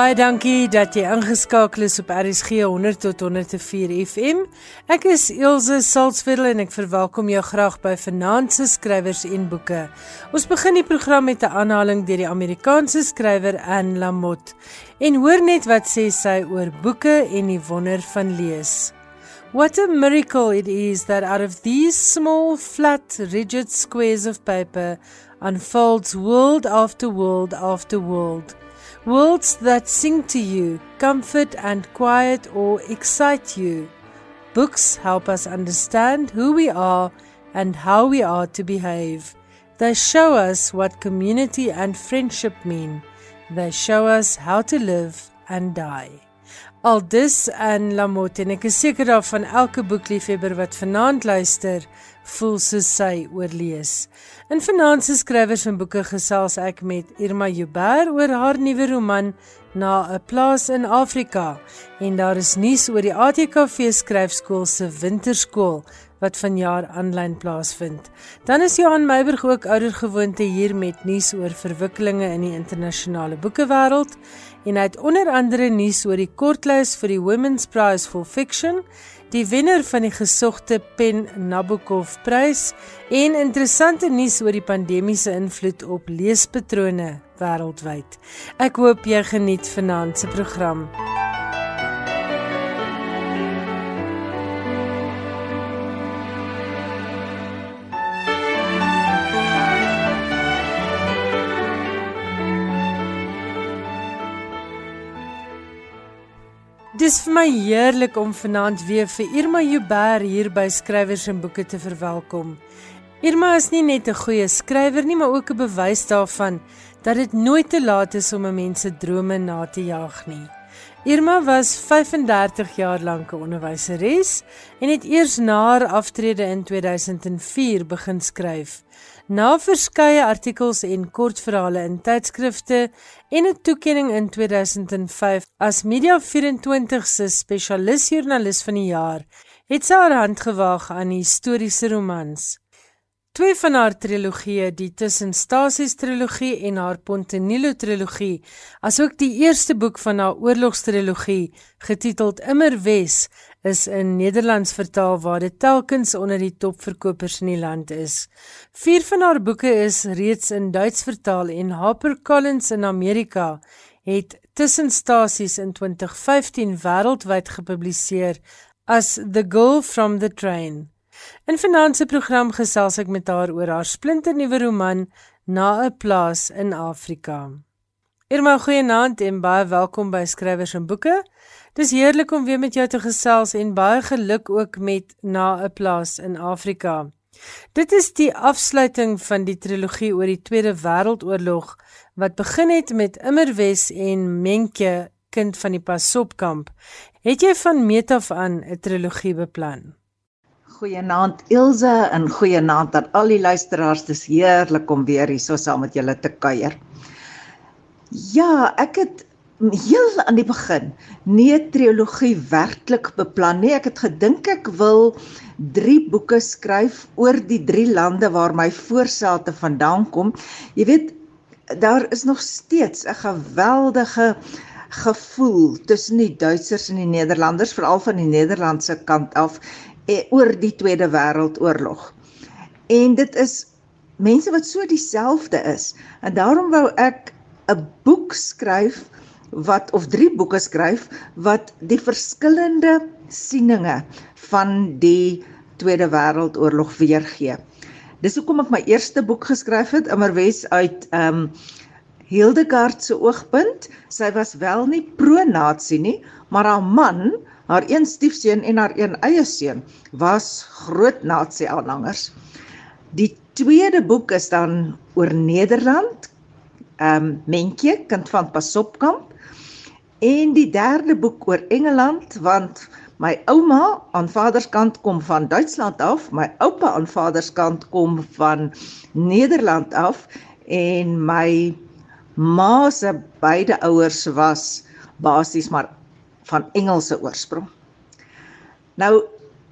Baie dankie dat jy ingeskakel is op RSG 100 tot 104 FM. Ek is Elsje Salzwetel en ek verwelkom jou graag by Vanaand se skrywers en boeke. Ons begin die program met 'n aanhaling deur die Amerikaanse skrywer Anne Lamott. En hoor net wat sê sy oor boeke en die wonder van lees. What a miracle it is that out of these small, flat, rigid squares of paper unfolds world after world after world. Worlds that sing to you, comfort and quiet or excite you. Books help us understand who we are and how we are to behave. They show us what community and friendship mean. They show us how to live and die. Aldus en Lamotte en ek is seker daarvan elke boekliefhebber wat vanaand luister, voel soos sy oorlees. In vanaand se skrywers en boeke gesels ek met Irma Joubert oor haar nuwe roman Na 'n plaas in Afrika en daar is nuus oor die ATKV skryfskool se winterskool wat vanjaar aanlyn plaasvind. Dan is Johan Meiburg ook ouer gewoonte hier met nuus oor verwikkelinge in die internasionale boekewêreld en hy het onder andere nuus oor die kortlys vir die Women's Prize for Fiction die wenner van die gesogte Pen Nabokov prys en interessante nuus oor die pandemiese invloed op leespatrone wêreldwyd. Ek hoop jy geniet vanaand se program. Dis vir my heerlik om vanaand weer vir Irma Joubert hier by Skrywers en Boeke te verwelkom. Irma is nie net 'n goeie skrywer nie, maar ook 'n bewys daarvan dat dit nooit te laat is om 'n mens se drome na te jaag nie. Irma was 35 jaar lank 'n onderwyseres en het eers na haar aftrede in 2004 begin skryf. Na verskeie artikels en kortverhale in tydskrifte en 'n toekenning in 2005 as Media24 se spesialisjoernalis van die jaar, het sy haar hand gewaag aan historiese romans. Twee van haar trilogieë, die Tussenstasies trilogie en haar Pontenilo trilogie, asook die eerste boek van haar oorlogstrilogie, getiteld Immer Wes, is in Nederlands vertaal waar dit telkens onder die topverkopers in die land is. Vier van haar boeke is reeds in Duits vertaal en HarperCollins in Amerika het Tussenstasies in 2015 wêreldwyd gepubliseer as The Girl from the Train. In finansie program gesels ek met haar oor haar splinternuwe roman Na 'n plaas in Afrika. Irma, goeienaand en baie welkom by Skrywers en Boeke. Dis heerlik om weer met jou te gesels en baie geluk ook met na 'n plaas in Afrika. Dit is die afsluiting van die trilogie oor die Tweede Wêreldoorlog wat begin het met Immerwes en Menke, kind van die Pasopkamp. Het jy van meet af aan 'n trilogie beplan? Goeienaand Ilse en goeienaand aan al die luisteraars. Dis heerlik om weer hier so saam met julle te kuier. Ja, ek het heel aan die begin nie trilogie werklik beplan nie. Ek het gedink ek wil 3 boeke skryf oor die 3 lande waar my voorsate vandaan kom. Jy weet, daar is nog steeds 'n geweldige gevoel tussen die Duitsers en die Nederlanders, veral van die Nederlandse kant af, oor die Tweede Wêreldoorlog. En dit is mense wat so dieselfde is. En daarom wou ek 'n boek skryf wat of drie boeke skryf wat die verskillende sieninge van die Tweede Wêreldoorlog weergee. Dis hoekom ek my eerste boek geskryf het, Immerwes uit ehm um, Hildegard se oogpunt. Sy was wel nie pro-nasie nie, maar haar man, haar een stiefseun en haar een eie seun was groot nasie-aanhangers. Die tweede boek is dan oor Nederland. Ehm um, Mentjie, kind van Pasopkamp En die derde boek oor Engeland want my ouma aan vaderskant kom van Duitsland af, my oupa aan vaderskant kom van Nederland af en my ma se beide ouers was basies maar van Engelse oorsprong. Nou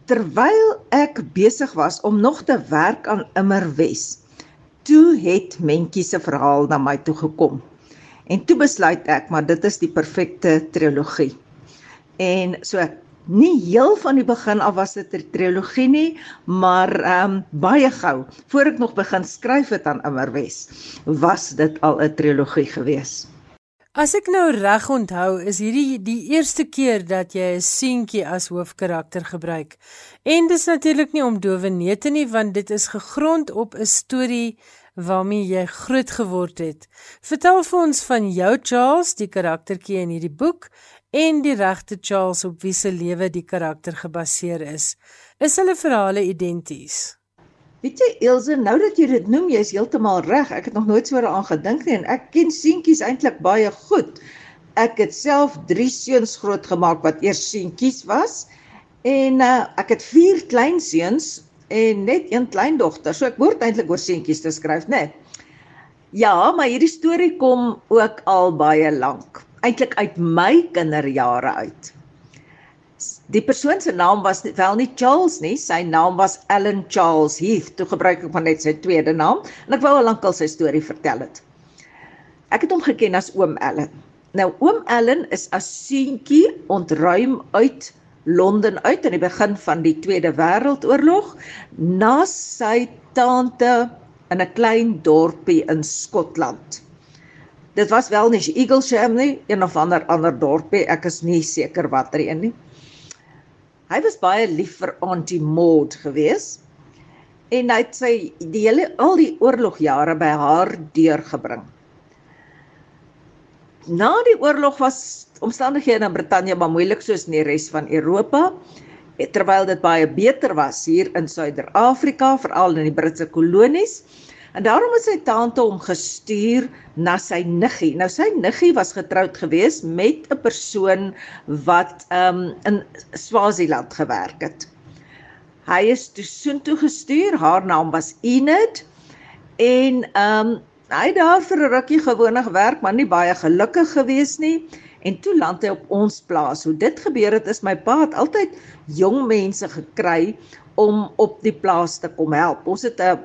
terwyl ek besig was om nog te werk aan Immerwes, toe het Mentjie se verhaal na my toe gekom. En toe besluit ek, maar dit is die perfekte trilogie. En so nie heel van die begin af was dit 'n trilogie nie, maar ehm um, baie gou, voor ek nog begin skryf het aan Immerwes, was dit al 'n trilogie gewees. As ek nou reg onthou, is hierdie die eerste keer dat jy 'n seentjie as hoofkarakter gebruik. En dis natuurlik nie om dowe neete nie, want dit is gegrond op 'n storie waarmee jy groot geword het. Vertel vir ons van jou Charles, die karaktertjie in hierdie boek en die regte Charles op wie se lewe die karakter gebaseer is. Is hulle verhale identies? Weet jy Elsje, nou dat jy dit noem, jy's heeltemal reg. Ek het nog nooit so daaraan gedink nie en ek ken seentjies eintlik baie goed. Ek het self 3 seuns grootgemaak wat eers seentjies was en uh, ek het 4 kleinseuns en net een kleindogter. So ek behoort eintlik oor seentjies te skryf, né? Ja, maar hierdie storie kom ook al baie lank eintlik uit my kinderjare uit. Die persoon se naam was wel nie Charles nie, sy naam was Ellen Charles Heath. Toe gebruik ek maar net sy tweede naam en ek wou al lankal sy storie vertel het. Ek het hom geken as oom Ellen. Nou oom Ellen is as seentjie ontruim uit Londen uit aan die begin van die Tweede Wêreldoorlog na sy tante in 'n klein dorpie in Skotland. Dit was wel nie Eaglesham nie, een of ander ander dorpie, ek is nie seker watter een nie. Hy was baie lief vir Auntie Maud gewees en hy het sy die hele al die oorlogjare by haar deurgebring. Na die oorlog was omstandighede in Brittanje maar moeilik soos in die res van Europa terwyl dit baie beter was hier in Suider-Afrika, veral in die Britse kolonies. En daarom het sy tante hom gestuur na sy niggie. Nou sy niggie was getroud gewees met 'n persoon wat um in Swaziland gewerk het. Hy is toe soontoe gestuur. Haar naam was Enid en um hy het daar vir 'n rukkie gewoonlik gewerk, maar nie baie gelukkig gewees nie. En toe land hy op ons plaas. Hoe dit gebeur het is my pa het altyd jong mense gekry om op die plaas te kom help. Ons het 'n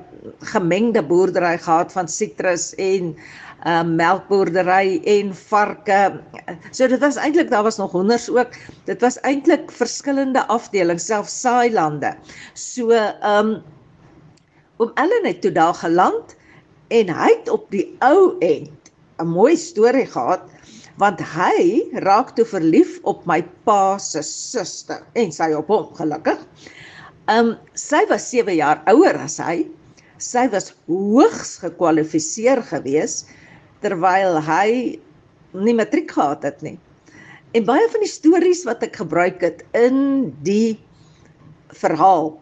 gemengde boerdery gehad van sitrus en uh, melkboerdery en varke. So dit was eintlik daar was nog honders ook. Dit was eintlik verskillende afdelings, selfs saailande. So ehm um, oom Ellen het toe daar geland en hy het op die ou end 'n mooi storie gehad want hy raak toe verlief op my pa se suster en sy op hom gelukkig. Ehm um, sy was 7 jaar ouer as hy. Sy was hoogs gekwalifiseer gewees terwyl hy nie matriek gehad het nie. En baie van die stories wat ek gebruik het in die verhaal,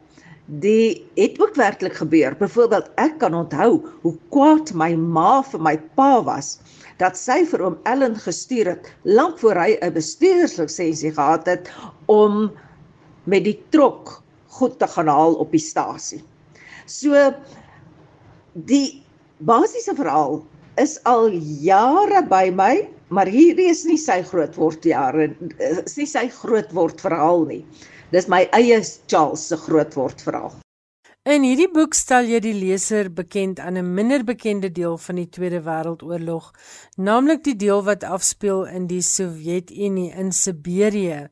die het ook werklik gebeur. Byvoorbeeld, ek kan onthou hoe kwaad my ma vir my pa was dat sy vir oom Ellen gestuur het lank voor hy 'n bestuurslisensie gehad het om met die trok goed te gaan haal op die stasie. So die basiese verhaal is al jare by my, maar hierdie is nie sy grootword jare, is nie sy grootword verhaal nie. Dis my eie Charles se grootword verhaal. In hierdie boek stel jy die leser bekend aan 'n minder bekende deel van die Tweede Wêreldoorlog, naamlik die deel wat afspeel in die Sowjetunie in Siberië.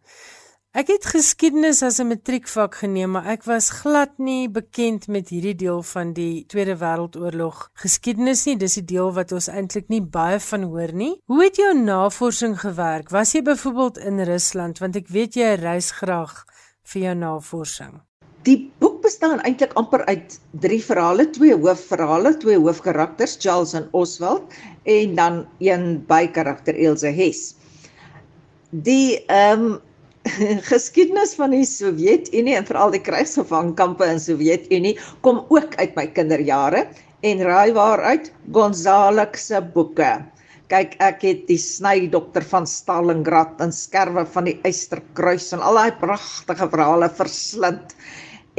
Ek het geskiedenis as 'n matriekvak geneem, maar ek was glad nie bekend met hierdie deel van die Tweede Wêreldoorlog. Geskiedenis nie, dis die deel wat ons eintlik nie baie van hoor nie. Hoe het jou navorsing gewerk? Was jy byvoorbeeld in Rusland want ek weet jy reis graag vir jou navorsing? Die boek bestaan eintlik amper uit drie verhale, twee hoofverhale, twee hoofkarakters, Charles en Oswald en dan een bykarakter Elsa Hess. Die ehm um, geskiedenis van die Sowjetunie en veral die krygsgevangkampe in Sowjetunie kom ook uit my kinderjare en raai waaruit Gonzalek se boeke. Kyk, ek het die snydokter van Stalingrad en skerwe van die Eysterkruis en al daai pragtige verhale verslind.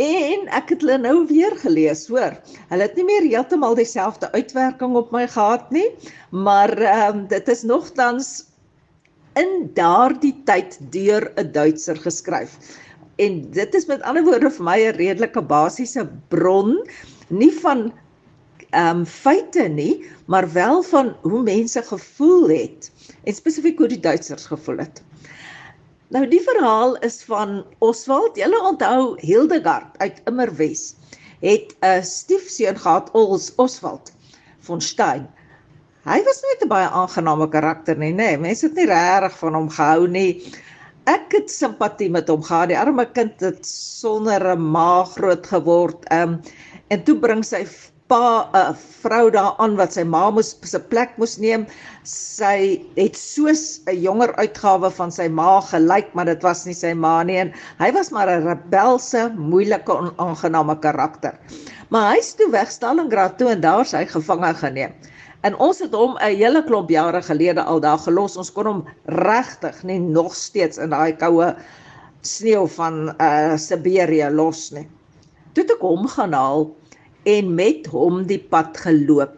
En ek het hulle nou weer gelees, hoor. Hulle het nie meer heeltemal dieselfde uitwerking op my gehad nie, maar ehm um, dit is nogtans in daardie tyd deur 'n Duitser geskryf. En dit is met ander woorde vir my 'n redelike basiese bron, nie van ehm um, feite nie, maar wel van hoe mense gevoel het en spesifiek hoe die Duitsers gevoel het. Nou die verhaal is van Oswald. Julle onthou Hildegard uit Immerwes het 'n stiefseun gehad, Os Oswald von Stein. Hy was net 'n baie aangename karakter nie, nê? Nee, mense het nie regtig van hom gehou nie. Ek het simpatie met hom gehad. Die arme kind het sonder 'n ma groot geword. Ehm um, en toe bring sy pa 'n vrou daaraan wat sy ma moes se plek moes neem. Sy het soos 'n jonger uitgawe van sy ma gelyk, maar dit was nie sy ma nie en hy was maar 'n rebelse, moeilike, onaangename karakter. Maar hy's toe weg Stalingrad toe en daar sy gevange geneem. En ons het hom 'n hele klomp jare gelede al daar gelos. Ons kon hom regtig nie nog steeds in daai koue sneeu van uh Siberië los nie. Toe ek hom gaan haal en met hom die pad geloop.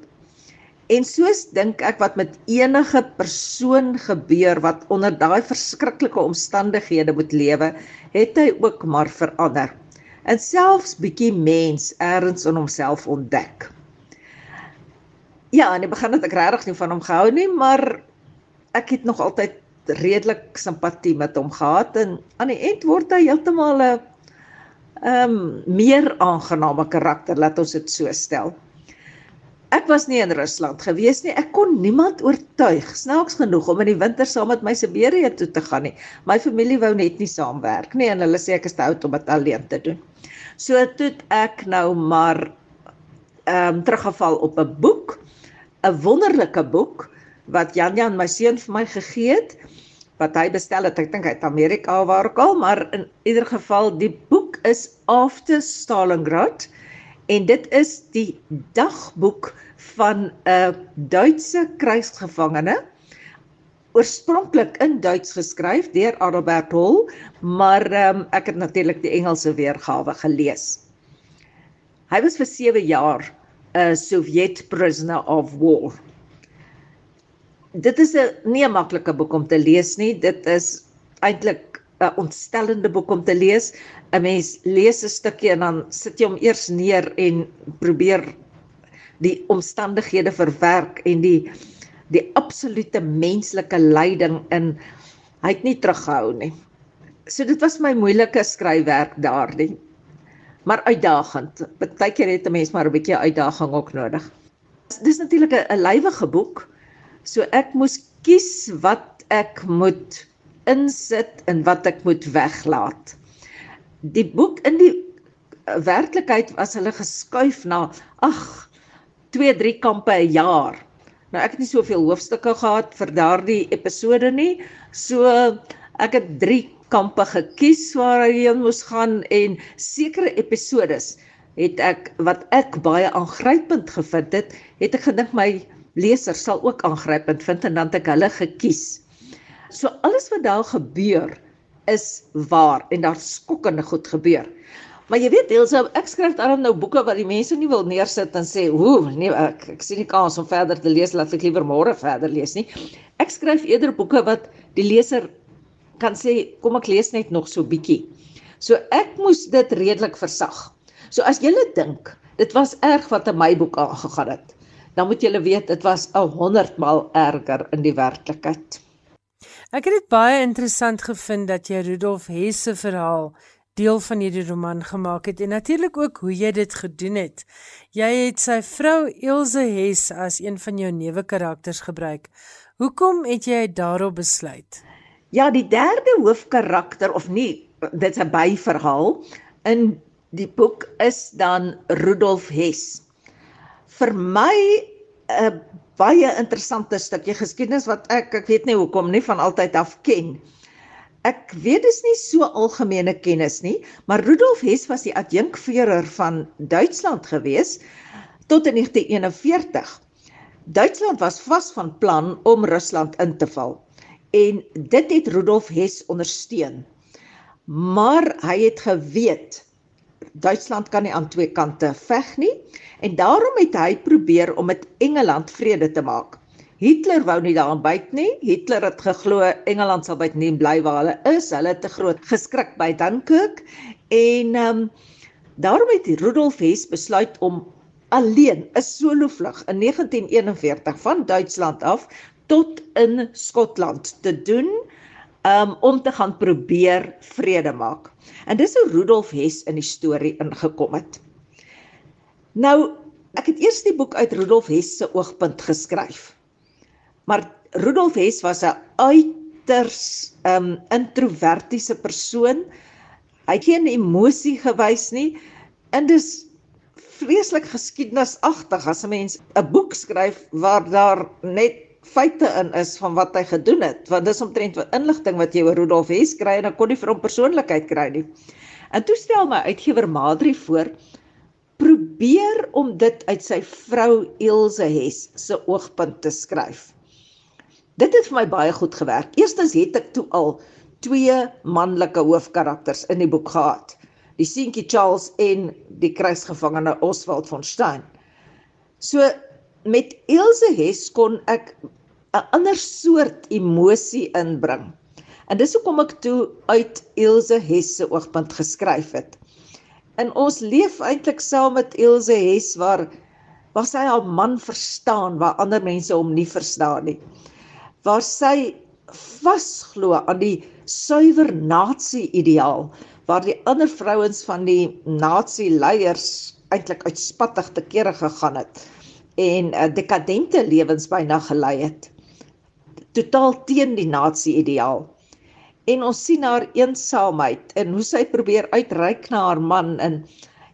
En soos dink ek wat met enige persoon gebeur wat onder daai verskriklike omstandighede moet lewe, het hy ook maar verander. En selfs bietjie mens erns in homself ontdek. Ja, en ek begin dit ek regtig nie van hom gehou nie, maar ek het nog altyd redelik simpatie met hom gehad en aan die end word hy heeltemal 'n ehm um, meer aangename karakter, laat ons dit so stel. Ek was nie in Rusland gewees nie. Ek kon niemand oortuig snaaks genoeg om in die winter saam met my Siberië toe te gaan nie. My familie wou net nie saamwerk nie en hulle sê ek is te oud om dit alleen te doen. So toe ek nou maar ehm um, teruggeval op 'n boek, 'n wonderlike boek wat Jan Jan my seun vir my gegee het wat hy bestel het. Ek dink hy het Amerika waar ook al, maar in ieder geval die boek is After Stalingrad en dit is die dagboek van 'n Duitse krygsgevangene oorspronklik in Duits geskryf deur Adalbert Hall, maar um, ek het natuurlik die Engelse weergawe gelees. Hy was vir 7 jaar 'n Sovjet prisoner of war dit is 'n nie 'n maklike boek om te lees nie. Dit is eintlik 'n ontstellende boek om te lees. 'n Mens lees 'n stukkie en dan sit jy hom eers neer en probeer die omstandighede verwerk en die die absolute menslike lyding in hy het nie teruggehou nie. So dit was my moeilike skryfwerk daardie. Maar uitdagend. Partykeer het 'n mens maar 'n bietjie uitdaging ook nodig. Dis natuurlik 'n lywige boek. So ek moes kies wat ek moet insit en wat ek moet weglaat. Die boek in die eh, werklikheid was hulle geskuif na ag 2 3 kampe 'n jaar. Nou ek het nie soveel hoofstukke gehad vir daardie episode nie. So ek het 3 kampe gekies waar hy heen moes gaan en sekere episodes het ek wat ek baie aangrypend gevind het, het ek gedink my leser sal ook aangrypend vind en dan het ek hulle gekies. So alles wat daar gebeur is waar en daar skokkende goed gebeur. Maar jy weet, Elsa, ek skryf dan nou boeke wat die mense nie wil neersit en sê, "Ooh, nee, ek, ek sien nie kans om verder te lees, laat ek liewer môre verder lees nie." Ek skryf eerder boeke wat die leser kan sê, "Kom ek lees net nog so bietjie." So ek moes dit redelik versag. So as jy dink, dit was erg wat in my boek aangegaan het dan moet julle weet dit was 'n 100 maal erger in die werklikheid. Ek het dit baie interessant gevind dat jy Rudolf Hess se verhaal deel van hierdie roman gemaak het en natuurlik ook hoe jy dit gedoen het. Jy het sy vrou Ilse Hess as een van jou nuwe karakters gebruik. Hoekom het jy daarop besluit? Ja, die derde hoofkarakter of nie, dit's 'n byverhaal in die boek is dan Rudolf Hess vir my 'n baie interessante stukkie geskiedenis wat ek ek weet nie hoekom nie van altyd af ken. Ek weet dis nie so algemene kennis nie, maar Rudolf Hess was die adjunkführer van Duitsland gewees tot in 1941. Duitsland was vas van plan om Rusland in te val en dit het Rudolf Hess ondersteun. Maar hy het geweet Duitsland kan nie aan twee kante veg nie en daarom het hy probeer om met Engeland vrede te maak. Hitler wou nie daaraan byt nie. Hitler het geglo Engeland sal byt nie bly waar hulle is. Hulle te groot geskrik by Dunkirk en ehm um, daarom het Rudolf Hess besluit om alleen 'n solo vlug in 1941 van Duitsland af tot in Skotland te doen um, om te gaan probeer vrede maak. En dis hoe Rudolf Hess in die storie ingekom het. Nou, ek het eers die boek uit Rudolf Hess se oogpunt geskryf. Maar Rudolf Hess was 'n uiters um introvertiese persoon. Hy het geen emosie gewys nie. En dis vreeslik geskiedenisagtig as 'n mens 'n boek skryf waar daar net feite in is van wat hy gedoen het want dis omtrent wat inligting wat jy oor Rudolf Hess kry en dan kon jy vir hom persoonlikheid kry nie. En toe stel my uitgewer Madri voor probeer om dit uit sy vrou Ilse Hess se oogpunt te skryf. Dit het vir my baie goed gewerk. Eerstens het ek toe al twee manlike hoofkarakters in die boek gehad. Die seentjie Charles en die kruisgevangene Oswald von Stein. So met Ilse Hess kon ek 'n ander soort emosie inbring. En dis hoekom ek toe uit Ilse Hess se oogpunt geskryf het. En ons leef eintlik saam met Ilse Hess waar waar sy haar man verstaan waar ander mense hom nie verstaan nie. Waar sy vasglo aan die suiwer nasie ideaal waar die ander vrouens van die nasie leiers eintlik uitspattig te kere gegaan het en uh, dekadente lewens byna gelei het. Totaal teen die nasie ideaal. En ons sien haar eensaamheid en hoe sy probeer uitreik na haar man en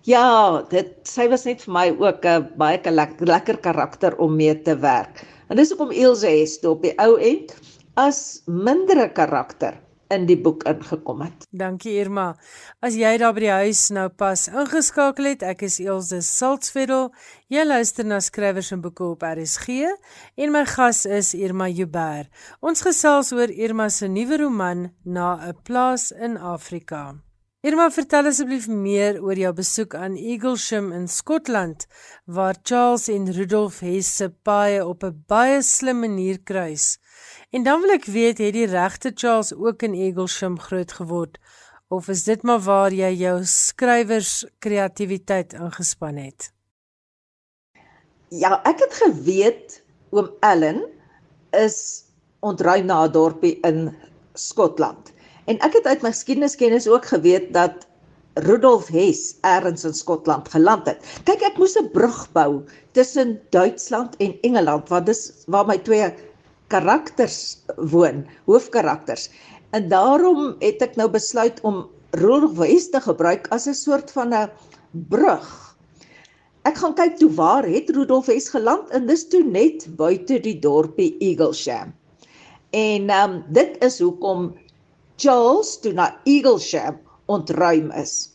ja, dit sy was net vir my ook 'n baie lekker, lekker karakter om mee te werk. En dis hoekom Ilse het op die ou end as mindere karakter in die boek ingekom het. Dankie Irma. As jy daar by die huis nou pas ingeskakel het, ek is Elsje Saltzveld. Jy luister na skrywers en boeke op RSG en my gas is Irma Jubber. Ons gesels oor Irma se nuwe roman Na 'n plaas in Afrika. Irma, vertel asseblief meer oor jou besoek aan Eaglesham in Skotland waar Charles en Rudolf Hess se paie op 'n baie slim manier kruis. En dan wil ek weet, het die regte Charles ook in Eaglesham groot geword of is dit maar waar jy jou skrywers kreatiwiteit ingespan het? Ja, ek het geweet oom Allen is ontruim na 'n dorpie in Skotland. En ek het uit my geskiedeniskennis ook geweet dat Rudolf Hess ergens in Skotland geland het. Kyk, ek moes 'n brug bou tussen Duitsland en Engeland want dis waar my twee karakters woon, hoofkarakters. En daarom het ek nou besluit om Rudolf Hess te gebruik as 'n soort van 'n brug. Ek gaan kyk toe waar het Rudolf Hess geland en dis toe net buite die dorpie Eaglesham. En ehm um, dit is hoekom Charles toe na Eaglesham ontruim is.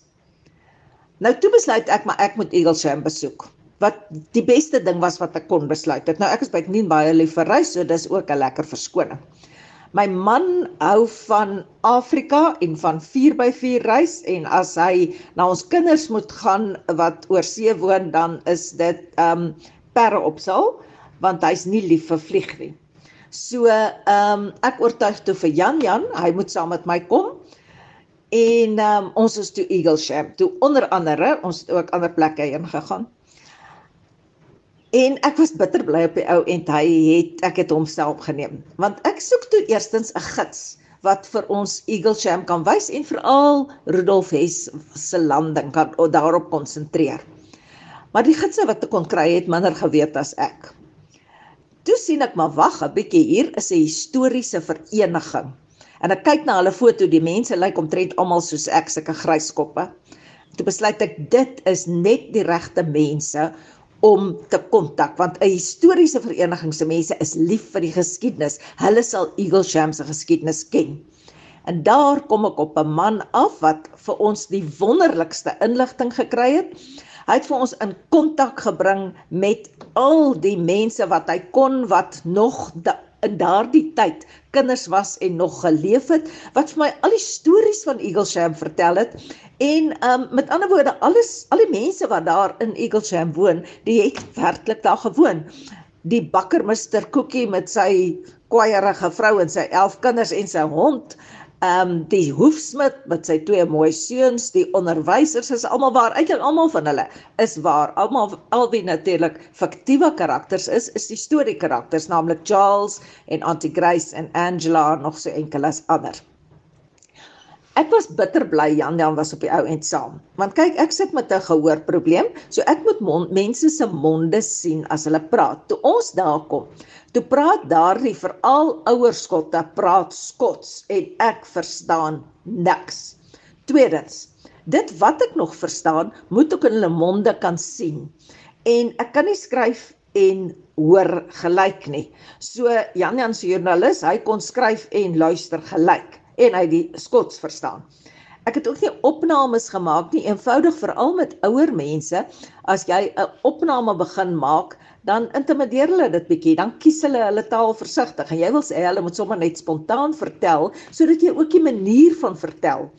Nou toe besluit ek maar ek moet Eaglesham besoek wat die beste ding was wat ek kon besluit het. Nou ek is baie nie baie lief vir reis, so dis ook 'n lekker verskoning. My man hou van Afrika en van 4x4 reis en as hy na ons kinders moet gaan wat oor see woon, dan is dit ehm um, perre opsal want hy's nie lief vir vlieg nie. So ehm um, ek oortuig toe vir Jan Jan, hy moet saam met my kom. En ehm um, ons is toe Eaglesham, toe onder andere, ons het ook ander plekke heen gegaan. En ek was bitter bly op die ou end hy het ek het hom self geneem want ek soek toe eerstens 'n gids wat vir ons Eaglesham kan wys en veral Rudolf Hess se landing kan daarop konsentreer. Maar die gidse wat ek kon kry het minder geweet as ek. Toe sien ek maar wag 'n bietjie hier is 'n historiese vereniging. En ek kyk na hulle foto, die mense lyk omtrent almal soos ek, sulke grys koppe. Toe besluit ek dit is net die regte mense om te kontak want 'n historiese vereniging se mense is lief vir die geskiedenis. Hulle sal Eaglesham se geskiedenis ken. En daar kom ek op 'n man af wat vir ons die wonderlikste inligting gekry het. Hy het vir ons in kontak gebring met al die mense wat hy kon wat nog in daardie tyd kinders was en nog geleef het wat vir my al die stories van Eaglesham vertel het en um, met ander woorde alles al die mense wat daar in Eaglesham woon die het werklik daar gewoon die bakker Mr Cookie met sy kwaaierige vrou en sy 11 kinders en sy hond ehm um, die hoefsmid met sy twee mooi seuns, die onderwysers is almal waar, eintlik almal van hulle is waar. Almal albei natuurlik fiktiewe karakters is, is die storie karakters, naamlik Charles en Auntie Grace en Angela nog so enkeles ander. Ek was bitter bly Jan Jan was op die ou end saam. Want kyk, ek sit met 'n gehoorprobleem, so ek moet mond, mense se monde sien as hulle praat. Toe ons daar kom, toe praat daardie veral ouer skotte praat Skots en ek verstaan niks. Tweedens, dit wat ek nog verstaan, moet ek in hulle monde kan sien. En ek kan nie skryf en hoor gelyk nie. So Jan Jan se joernalis, hy kon skryf en luister gelyk en hy die Skots verstaan. Ek het ook nie opnames gemaak nie, eenvoudig veral met ouer mense. As jy 'n opname begin maak, dan intimideer hulle dit bietjie, dan kies hulle hulle taal versigtig en jy wil sê hulle moet sommer net spontaan vertel sodat jy ook die manier van vertel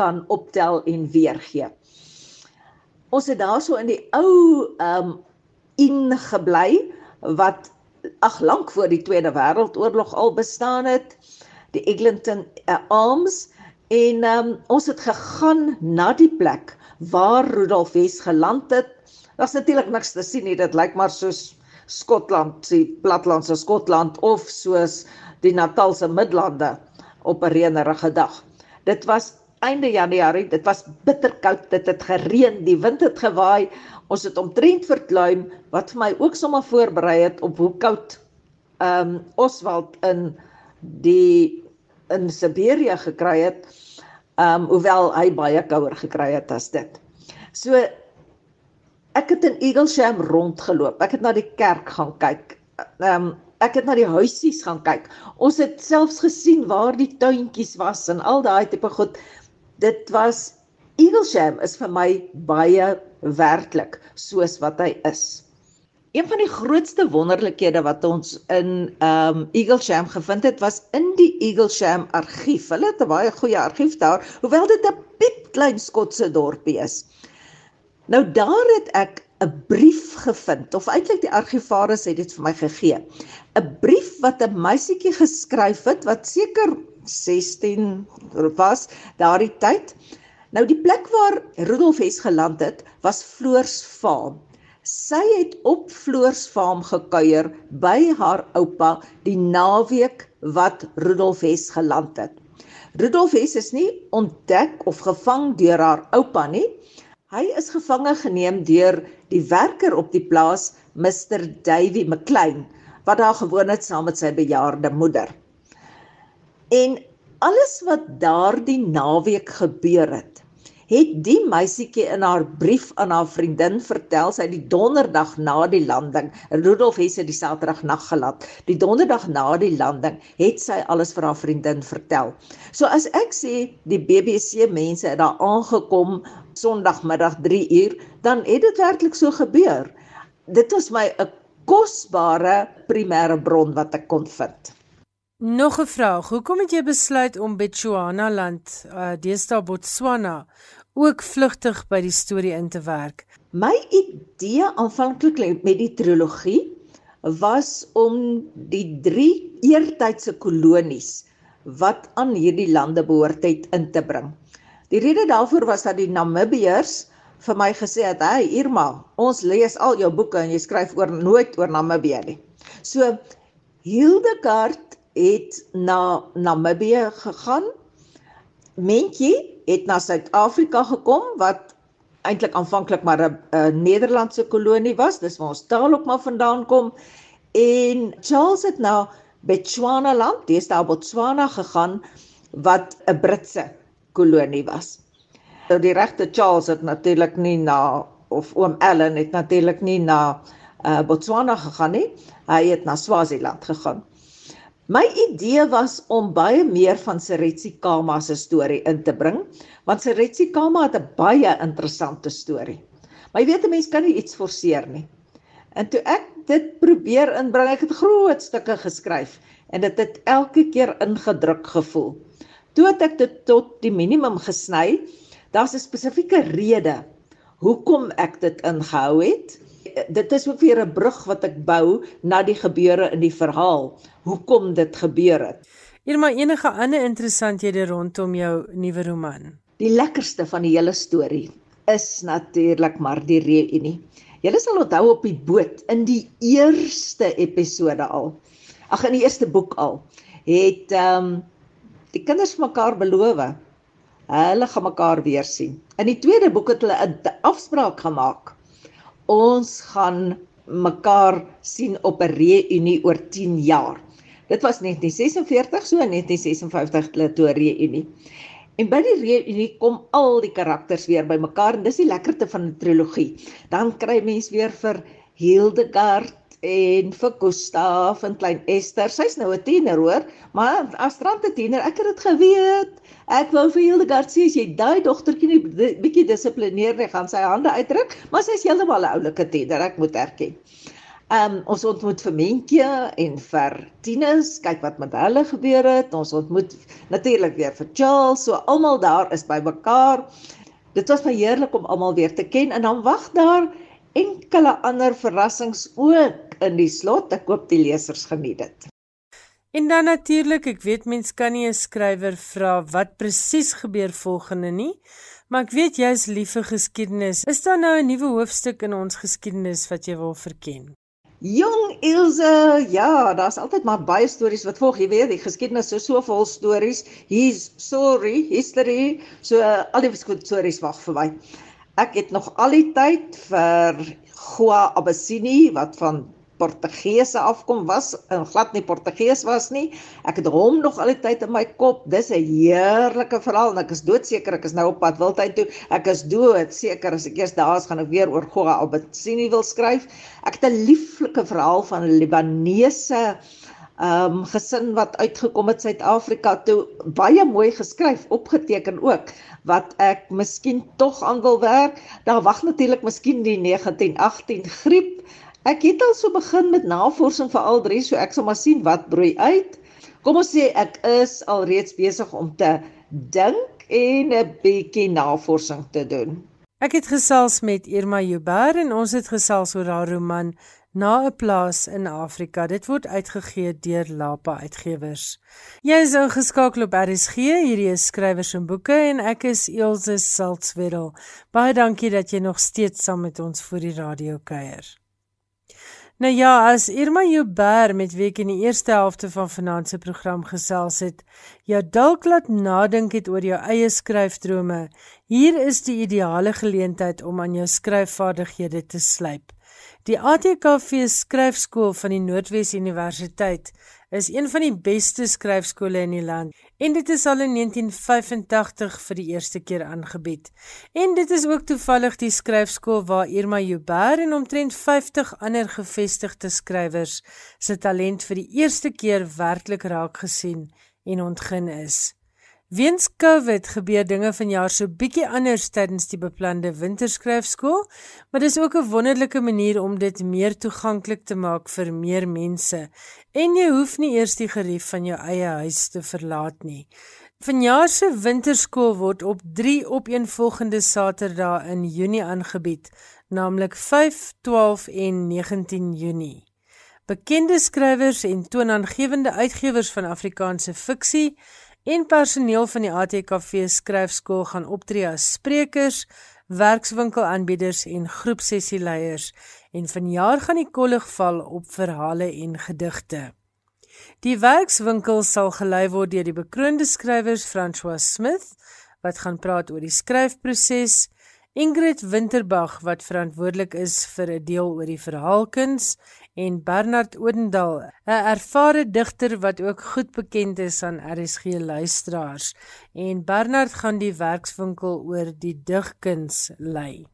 kan optel en weergee. Ons het daarso in die ou ehm um, ingebly wat ag lank voor die Tweede Wêreldoorlog al bestaan het die Eglinton uh, Arms en um, ons het gegaan na die plek waar Rudolf Wes geland het. Daar's natuurlik niks te sien nie. Dit lyk maar soos Skotland, die platlandse Skotland of soos die Natalse Midlande op 'n reënerige dag. Dit was einde Januarie, dit was bitterkoud, dit het gereën, die wind het gewaai. Ons het omtrent verkluim wat vir my ook sommer voorberei het op hoe koud ehm um, Oswald in die in Siberië gekry het, um, hoewel hy baie kouer gekry het as dit. So ek het in Eaglesham rondgeloop. Ek het na die kerk gaan kyk. Um, ek het na die huisies gaan kyk. Ons het selfs gesien waar die tuintjies was en al daai tipe goed. Dit was Eaglesham is vir my baie werklik soos wat hy is. Een van die grootste wonderlikhede wat ons in um Eaglesham gevind het was in die Eaglesham argief. Hulle het 'n baie goeie argief daar, hoewel dit 'n piepklein Skotse dorpie is. Nou daar het ek 'n brief gevind of eintlik die argivaris het dit vir my gegee. 'n Brief wat 'n meisietjie geskryf het wat seker 16 was daardie tyd. Nou die plek waar Rudolf Hess geland het was Floors Farm. Sy het op Floorsfarm gekuier by haar oupa die naweek wat Rudolf Hess geland het. Rudolf Hess is nie ontdek of gevang deur haar oupa nie. Hy is gevange geneem deur die werker op die plaas, Mr Davy McLean, wat daar gewoon het saam met sy bejaarde moeder. En alles wat daardie naweek gebeur het, het die meisietjie in haar brief aan haar vriendin vertel sy die donderdag na die landing Rudolf het sy die saterdag nag gelaat die donderdag na die landing het sy alles vir haar vriendin vertel. So as ek sê die BBC mense het daar aangekom sonndagmiddag 3 uur dan het dit werklik so gebeur. Dit was my 'n kosbare primêre bron wat ek kon vind Nog 'n vraag. Hoekom het jy besluit om Botswana land, uh, deesdae Botswana, ook vlugtig by die storie in te werk. My idee aanvanklik met die trilogie was om die drie eertydse kolonies wat aan hierdie lande behoort het in te bring. Die rede daarvoor was dat die Namibiërs vir my gesê het, "Hey Irma, ons lees al jou boeke en jy skryf oor nooit oor Namibië nie." So Hildegard het na Namibië gegaan. Mentjie het na Suid-Afrika gekom wat eintlik aanvanklik maar 'n Nederlandse kolonie was. Dis waar ons taal ook maar vandaan kom. En Charles het na Botswana land, deesdae Botswana gegaan wat 'n Britse kolonie was. Nou die regte Charles het natuurlik nie na of oom Allen het natuurlik nie na uh, Botswana gegaan nie. Hy het na Swaziland gegaan. My idee was om baie meer van Seretsi Kama se storie in te bring, want Seretsi Kama het 'n baie interessante storie. Maar jy weet 'n mens kan nie iets forceer nie. En toe ek dit probeer inbring, ek het groot stukke geskryf en dit het elke keer ingedruk gevoel. Toe het ek dit tot die minimum gesny. Daar's 'n spesifieke rede hoekom ek dit ingehou het dit is ook weer 'n brug wat ek bou na die gebeure in die verhaal. Hoekom dit gebeur het. Irma, enige ander interessanthede rondom jou nuwe roman? Die lekkerste van die hele storie is natuurlik maar die reunie. Julle sal onthou op die boot in die eerste episode al. Ag in die eerste boek al het ehm um, die kinders mekaar beloof. Hulle gaan mekaar weer sien. In die tweede boek het hulle 'n afspraak gemaak. Ons gaan mekaar sien op 'n reunie oor 10 jaar. Dit was 1946, so 1956 hulle toe reunie. En by die reunie kom al die karakters weer bymekaar en dis die lekkerte van 'n trilogie. Dan kry mens weer vir Hildegard en vir Gustav en klein Esther. Sy's nou 'n tiener hoor, maar as Strand 'n tiener, ek het dit geweet. Ek wou vir Hildegard sê as jy daai dogtertjie nie bietjie dissiplineer nie, gaan sy hande uitdruk, maar sy's heeltemal 'n oulike tiener, ek moet erken. Um ons ontmoet vir Mentjie en vir Tinus, kyk wat met hulle gebeur het. Ons ontmoet natuurlik weer vir Charles, so almal daar is bymekaar. Dit was baie heerlik om almal weer te ken en dan wag daar enkele ander verrassings ook in die slot. Ek hoop die lesers geniet dit. En dan natuurlik, ek weet mens kan nie 'n skrywer vra wat presies gebeur volgende nie, maar ek weet jy's lief vir geskiedenis. Is daar nou 'n nuwe hoofstuk in ons geskiedenis wat jy wil verken? Jong Ilse, ja, daar's altyd maar baie stories wat volg. Jy weet, die geskiedenis is so vol stories. Hier's sorry, history, so uh, al die stories wag vir my. Ek het nog al die tyd vir Goa Abessini wat van Portugese afkom was, en glad nie Portugees was nie. Ek het hom nog al die tyd in my kop. Dis 'n heerlike verhaal en ek is doodseker ek is nou op pad wildtyd toe. Ek is doodseker as ek eers daar is gaan ek weer oor Goa Abessini wil skryf. Ek het 'n lieflike verhaal van 'n Libanese ehm um, gesin wat uitgekom het Suid-Afrika toe baie mooi geskryf, opgeteken ook wat ek miskien tog aan wil werk. Daar wag natuurlik miskien die 1918 griep. Ek het al so begin met navorsing vir al drie, so ek sal maar sien wat broei uit. Kom ons sê ek is al reeds besig om te dink en 'n bietjie navorsing te doen. Ek het gesels met Irma Joubert en ons het gesels oor haar roman na 'n plaas in Afrika. Dit word uitgegee deur Lapa Uitgewers. Jy is ingeskakel op RSG. Hierdie is skrywers en boeke en ek is Elsje Salzwetel. Baie dankie dat jy nog steeds saam met ons vir die radio kuier. Nou ja, as Irma Joubert met wie ek in die eerste helfte van vanaand se program gesels het, jou dalk laat nadink het oor jou eie skryfdrome, hier is die ideale geleentheid om aan jou skryfvaardighede te slyp. Die ATKV skryfskool van die Noordwes Universiteit is een van die beste skryfskole in die land en dit is al in 1985 vir die eerste keer aangebied. En dit is ook toevallig die skryfskool waar Irma Joubert en omtrent 50 ander gevestigde skrywers se talent vir die eerste keer werklik raak gesien en ontgin is. Weens COVID gebeur dinge vanjaar so bietjie anders tydens die beplande winterskryfskool, maar dis ook 'n wonderlike manier om dit meer toeganklik te maak vir meer mense. En jy hoef nie eers die gerief van jou eie huis te verlaat nie. Vanjaar se winterskool word op 3 opeenvolgende Saterdae in Junie aangebied, naamlik 5, 12 en 19 Junie. Bekende skrywers en toonaangewende uitgewers van Afrikaanse fiksie en personeel van die ATKV skryfskool gaan optree as sprekers, werkswinkelaanbieders en groepsessieleiers en vanjaar gaan die kollig val op verhale en gedigte. Die werkswinkel sal gelei word deur die bekroonde skrywers François Smith wat gaan praat oor die skryfproses, Ingrid Winterbag wat verantwoordelik is vir 'n deel oor die verhaalkuns en Bernard Odendaal, 'n ervare digter wat ook goed bekend is aan RSG luisteraars. En Bernard gaan die werkswinkel oor die digkuns lei.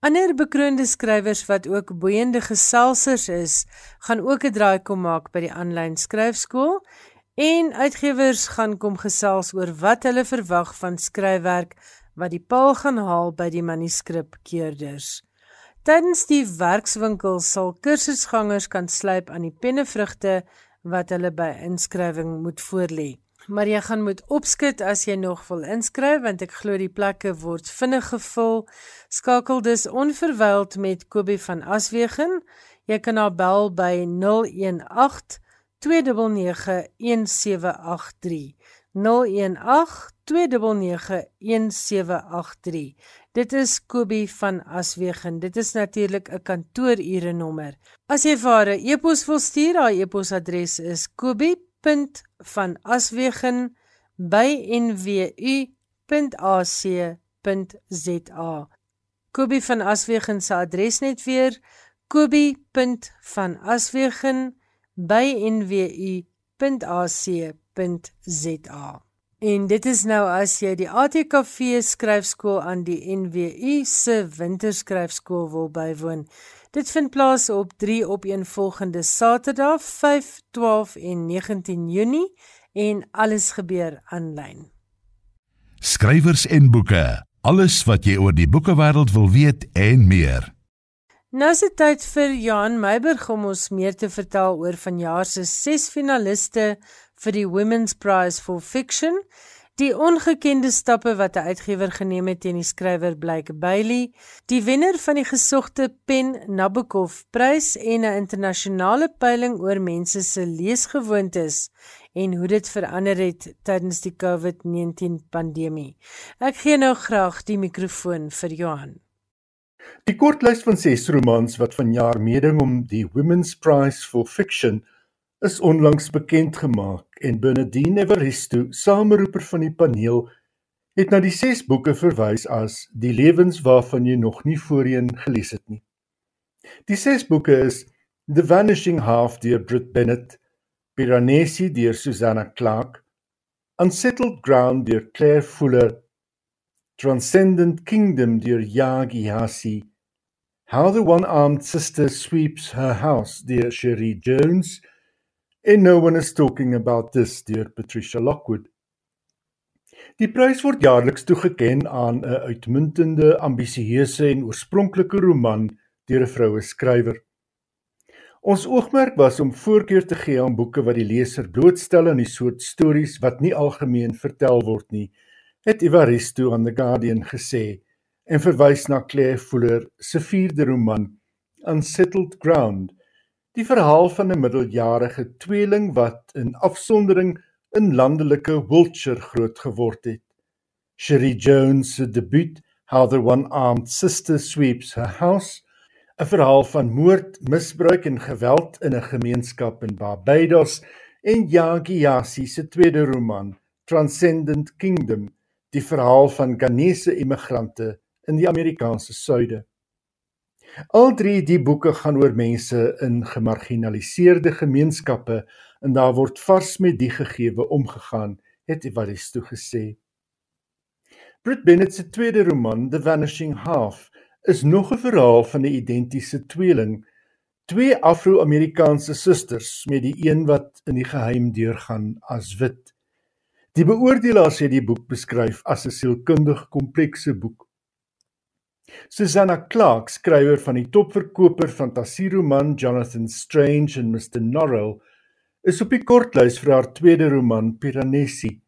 Ander bekroonde skrywers wat ook boeiende geselsers is, gaan ook 'n draai kom maak by die aanlyn skryfskool en uitgewers gaan kom gesels oor wat hulle verwag van skryfwerk wat die paal gaan haal by die manuskripkeerders. Tydens die werkswinkel sal kursusgangers kan slyp aan die pennevrugte wat hulle by inskrywing moet voorlê. Maar jy gaan moet opskit as jy nog wil inskryf want ek glo die plekke word vinnig gevul. Skakel dus onverwyld met Kobie van Aswegen. Jy kan haar bel by 018 018 2991783. Dit is Kobie van Aswegen. Dit is natuurlik 'n kantoorure nommer. As jy vir haar 'n e-pos wil stuur, haar e-posadres is kobie.vanaswegen@nwu.ac.za. Kobie van Aswegen se adres net weer kobie.vanaswegen@nwu.ac.za www.rsg.za. En dit is nou as jy die ATKV skryfskool aan die NWU se winterskryfskool wil bywoon. Dit vind plaas op 3 opeenvolgende Saterdag 5, 12 en 19 Junie en alles gebeur aanlyn. Skrywers en boeke. Alles wat jy oor die boekewêreld wil weet en meer. Nou is dit tyd vir Johan Meiburg om ons meer te vertel oor vanjaar se 6 finaliste vir die Women's Prize for Fiction. Die ongekende stappe wat 'n uitgewer geneem het teen die skrywer Blake Bailey, die wenner van die gesogte Pen Nabokov Prys en 'n internasionale peiling oor mense se leesgewoontes en hoe dit verander het tydens die COVID-19 pandemie. Ek gee nou graag die mikrofoon vir Johan. Die kortlys van 6 romans wat vanjaar meeding om die Women's Prize for Fiction is onlangs bekend gemaak en Bernadine Evaristo, sameroeper van die paneel, het na die 6 boeke verwys as die lewens waarvan jy nog nie voorheen gelees het nie. Die 6 boeke is The Vanishing Half deur Brit Bennett, Piranesi deur Susanna Clarke, Unsettled Ground deur Claire Fuller, Transcendent Kingdom deur Yagi Hasi, How the One-Armed Sister Sweeps Her House deur Cherie Jones, En no one is talking about this deur Patricia Lockwood. Die prys word jaarliks toegeken aan 'n uitmuntende, ambisieuse en oorspronklike roman deur 'n vroue skrywer. Ons oogmerk was om voorkeur te gee aan boeke wat die leser blootstel aan die soort stories wat nie algemeen vertel word nie, het Evaristo aan The Guardian gesê en verwys na Claire Fuller se vierde roman Unsettled Ground Die verhaal van 'n middeljarige tweeling wat in afsondering in landelike Wiltshire groot geword het. Sherry Jones se debuut, How the One-Armed Sister Sweeps Her House, 'n verhaal van moord, misbruik en geweld in 'n gemeenskap in Barbados, en Yagi Yasi se tweede roman, Transcendent Kingdom, die verhaal van Ghanese immigrante in die Amerikaanse suide. Al drie die boeke gaan oor mense in gemarginaliseerde gemeenskappe en daar word vars met die gegewe omgegaan, het Evaristo gesê. Brit Bennett se tweede roman, The Vanishing Half, is nog 'n verhaal van 'n identiese tweeling, twee Afro-Amerikaanse susters met die een wat in die geheim deurgaan as wit. Die beoordelaars het die boek beskryf as 'n sielkundig komplekse boek. Susanna Clarke, skrywer van die topverkoper fantasieroman Jonathan Strange and Mr Norrell, is op die kortlys vir haar tweede roman Piranesi,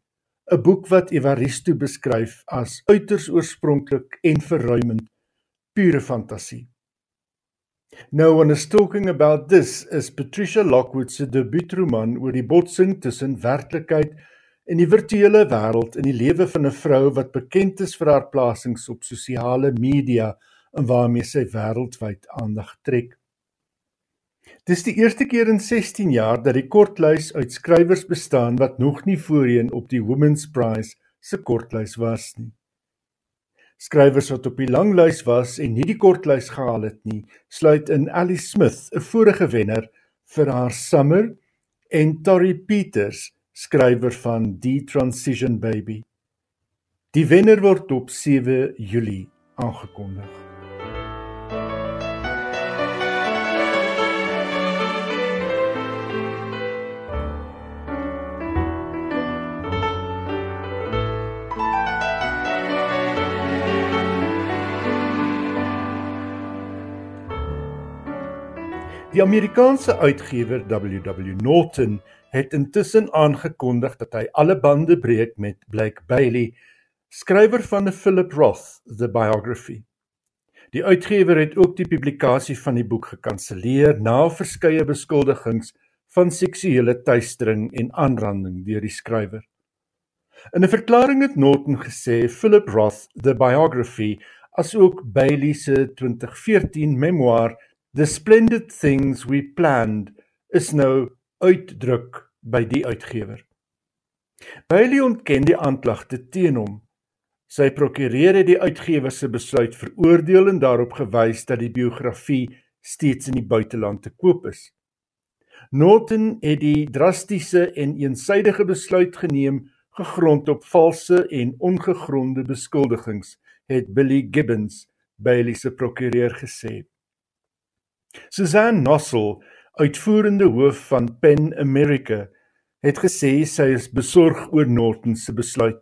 'n boek wat Evaristo beskryf as uiters oorspronklik en verruimend, pure fantasie. No one is talking about this is Patricia Lockwood se debuutroman oor die botsing tussen werklikheid In die virtuele wêreld in die lewe van 'n vrou wat bekend is vir haar plasings op sosiale media en waarmee sy wêreldwyd aandag trek. Dis die eerste keer in 16 jaar dat die kortlys uit skrywers bestaan wat nog nie voorheen op die Women's Prize se kortlys was nie. Skrywers wat op die langlys was en nie die kortlys gehaal het nie, sluit in Alice Smith, 'n vorige wenner vir haar Summer en Tori Peters skrywer van Die Transition Baby. Die wenner word op 7 Julie aangekondig. Die Amerikaanse uitgewer WW Norton het intussen aangekondig dat hy alle bande breek met Blake Bailey, skrywer van 'n Philip Roth The Biography. Die uitgewer het ook die publikasie van die boek gekanselleer na verskeie beskuldigings van seksuele teistering en aanranding deur die skrywer. In 'n verklaring het Norton gesê Philip Roth, the biography, asook Bailey se 2014 memoir The Splendid Things We Planned is nou uitdruk by die uitgewer. Bailey ontken die aanklagte teen hom. Sy prokureur het die uitgewer se besluit veroordeel en daarop gewys dat die biografie steeds in die buiteland te koop is. Norton het die drastiese en eensydige besluit geneem gegrond op valse en ongegronde beskuldigings, het Billy Gibbons, Bailey se prokureur gesê. Suzanne Nossel, uitvoerende hoof van Pen America, het gesê sy is besorg oor Norton se besluit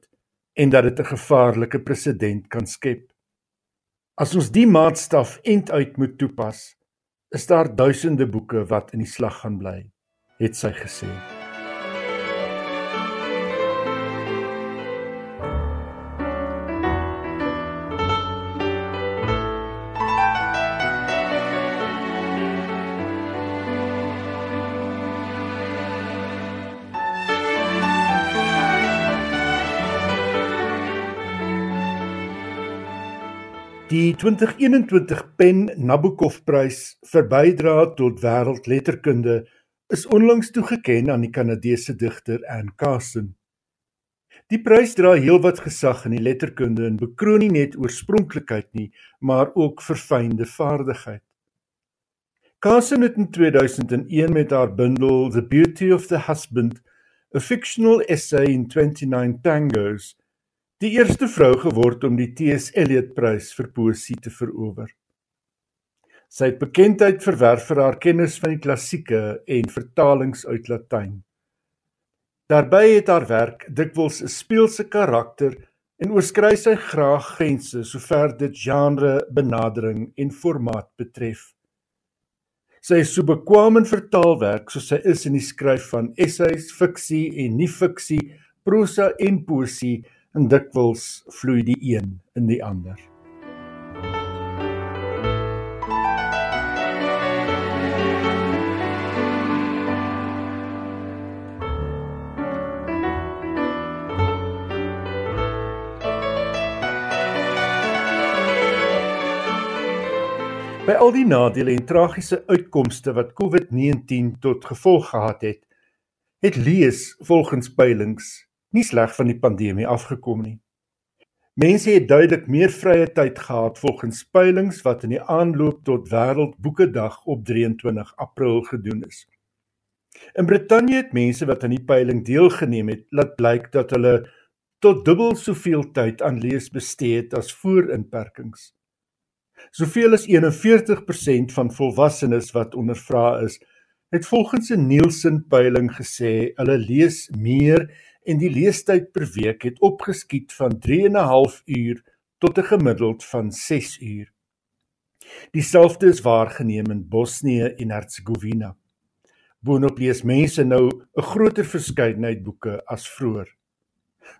en dat dit 'n gevaarlike presedent kan skep. As ons die maatstaf end uit moet toepas, is daar duisende boeke wat in die slag gaan bly, het sy gesê. Die 2021 Pen Nabokov-prys vir bydrae tot wêreldletterkunde is onlangs toegekend aan die Kanadese digter Anne Carson. Die prys dra heelwat gesag in die letterkunde en bekroon nie net oorspronklikheid nie, maar ook verfynde vaardigheid. Carson het in 2001 met haar bundel The Beauty of the Husband, a fictional essay in 29 tangos, die eerste vrou geword om die T.S. Eliot Prys vir poësie te verower. Sy het bekendheid verwerf vir haar kennis van die klassieke en vertalings uit Latyn. Daarbey het haar werk dikwels 'n speelse karakter en oorskry sy graag grense sover dit genre, benadering en formaat betref. Sy is so bekwame in vertaalwerk soos sy is in die skryf van essays, fiksie en nie-fiksie, prosa en poësie en dikwels vloei die een in die ander. By al die nadele en tragiese uitkomste wat COVID-19 tot gevolg gehad het, het lees volgens peilings nie sleg van die pandemie afgekom nie. Mense het duidelik meer vrye tyd gehad volgens peilings wat in die aanloop tot Wêreldboekedag op 23 April gedoen is. In Brittanje het mense wat aan die peiling deelgeneem het, laat blyk dat hulle tot dubbel soveel tyd aan lees bestee het as voor inperkings. Soveel as 41% van volwassenes wat ondervra is, het volgens 'n Nielsen peiling gesê hulle lees meer en die leestyd per week het opgeskiet van 3 en 'n half uur tot 'n gemiddeld van 6 uur. Dieselfde is waargeneem in Bosnië en Hertsegovina. Boonop lees mense nou 'n groter verskeidenheid boeke as vroeër.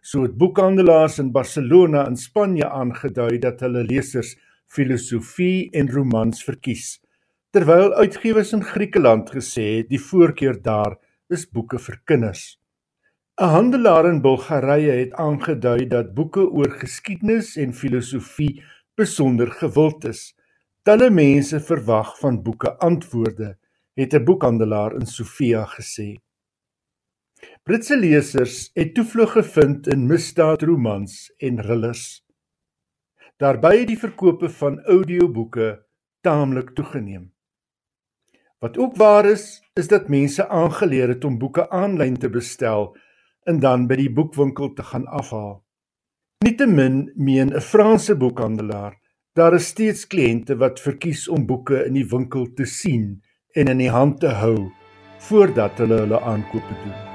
So het boekhandelaars in Barcelona in Spanje aangedui dat hulle lesers filosofie en romans verkies, terwyl uitgewers in Griekeland gesê het die voorkeur daar is boeke vir kinders. 'n Handelaar in Bulgarië het aangedui dat boeke oor geskiedenis en filosofie besonder gewild is. Talle mense verwag van boeke antwoorde, het 'n boekhandelaar in Sofia gesê. Britse lesers het toevlug gevind in misdaadromans en thrillers. Daarby het die verkope van audioboeke taamlik toegeneem. Wat ook waar is, is dat mense aangeleer het om boeke aanlyn te bestel en dan by die boekwinkel te gaan afhaal. Nietemin meen 'n Franse boekhandelaar, daar is steeds kliënte wat verkies om boeke in die winkel te sien en in die hand te hou voordat hulle hulle aankope doen.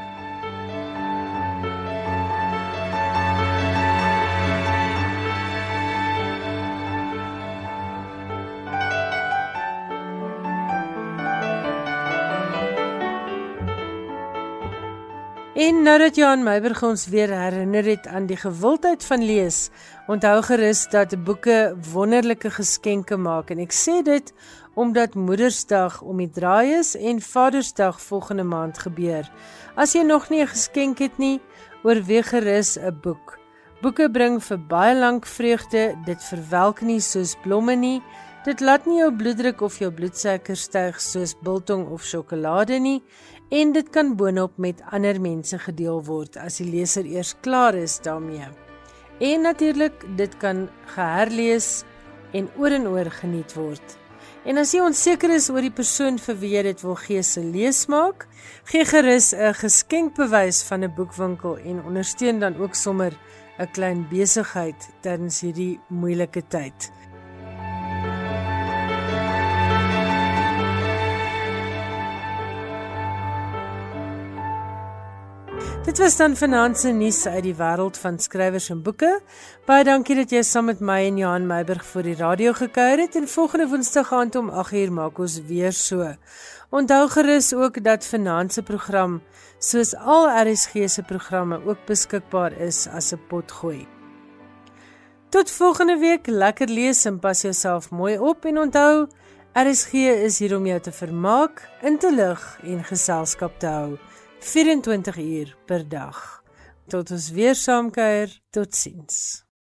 En nou dat Johan Meiberg ons weer herinner het aan die gewildheid van lees, onthou gerus dat boeke wonderlike geskenke maak en ek sê dit omdat Moedersdag om die draai is en Vadersdag volgende maand gebeur. As jy nog nie 'n geskenk het nie, oorweeg gerus 'n boek. Boeke bring vir baie lank vreugde, dit verwelk nie soos blomme nie. Dit laat nie jou bloeddruk of jou bloedsuiker styg soos biltong of sjokolade nie en dit kan boonop met ander mense gedeel word as die leser eers klaar is daarmee. En natuurlik, dit kan geherlees en oor en oor geniet word. En as jy onseker is oor die persoon vir wie jy dit wil gee se leesmaak, gee gerus 'n geskenkbewys van 'n boekwinkel en ondersteun dan ook sommer 'n klein besigheid tydens hierdie moeilike tyd. Dit was dan finansie nuus uit die wêreld van skrywers en boeke. Baie dankie dat jy saam met my en Johan Meiburg vir die radio gekuier het en volgende Woensdag aand om 8uur maak ons weer so. Onthou gerus ook dat finansie program soos al RSG se programme ook beskikbaar is as 'n potgooi. Tot volgende week, lekker lees en pas jouself mooi op en onthou RSG is hier om jou te vermaak, in te lig en geselskap te hou. 24 uur per dag. Tot ons weer saamkuier. Totsiens.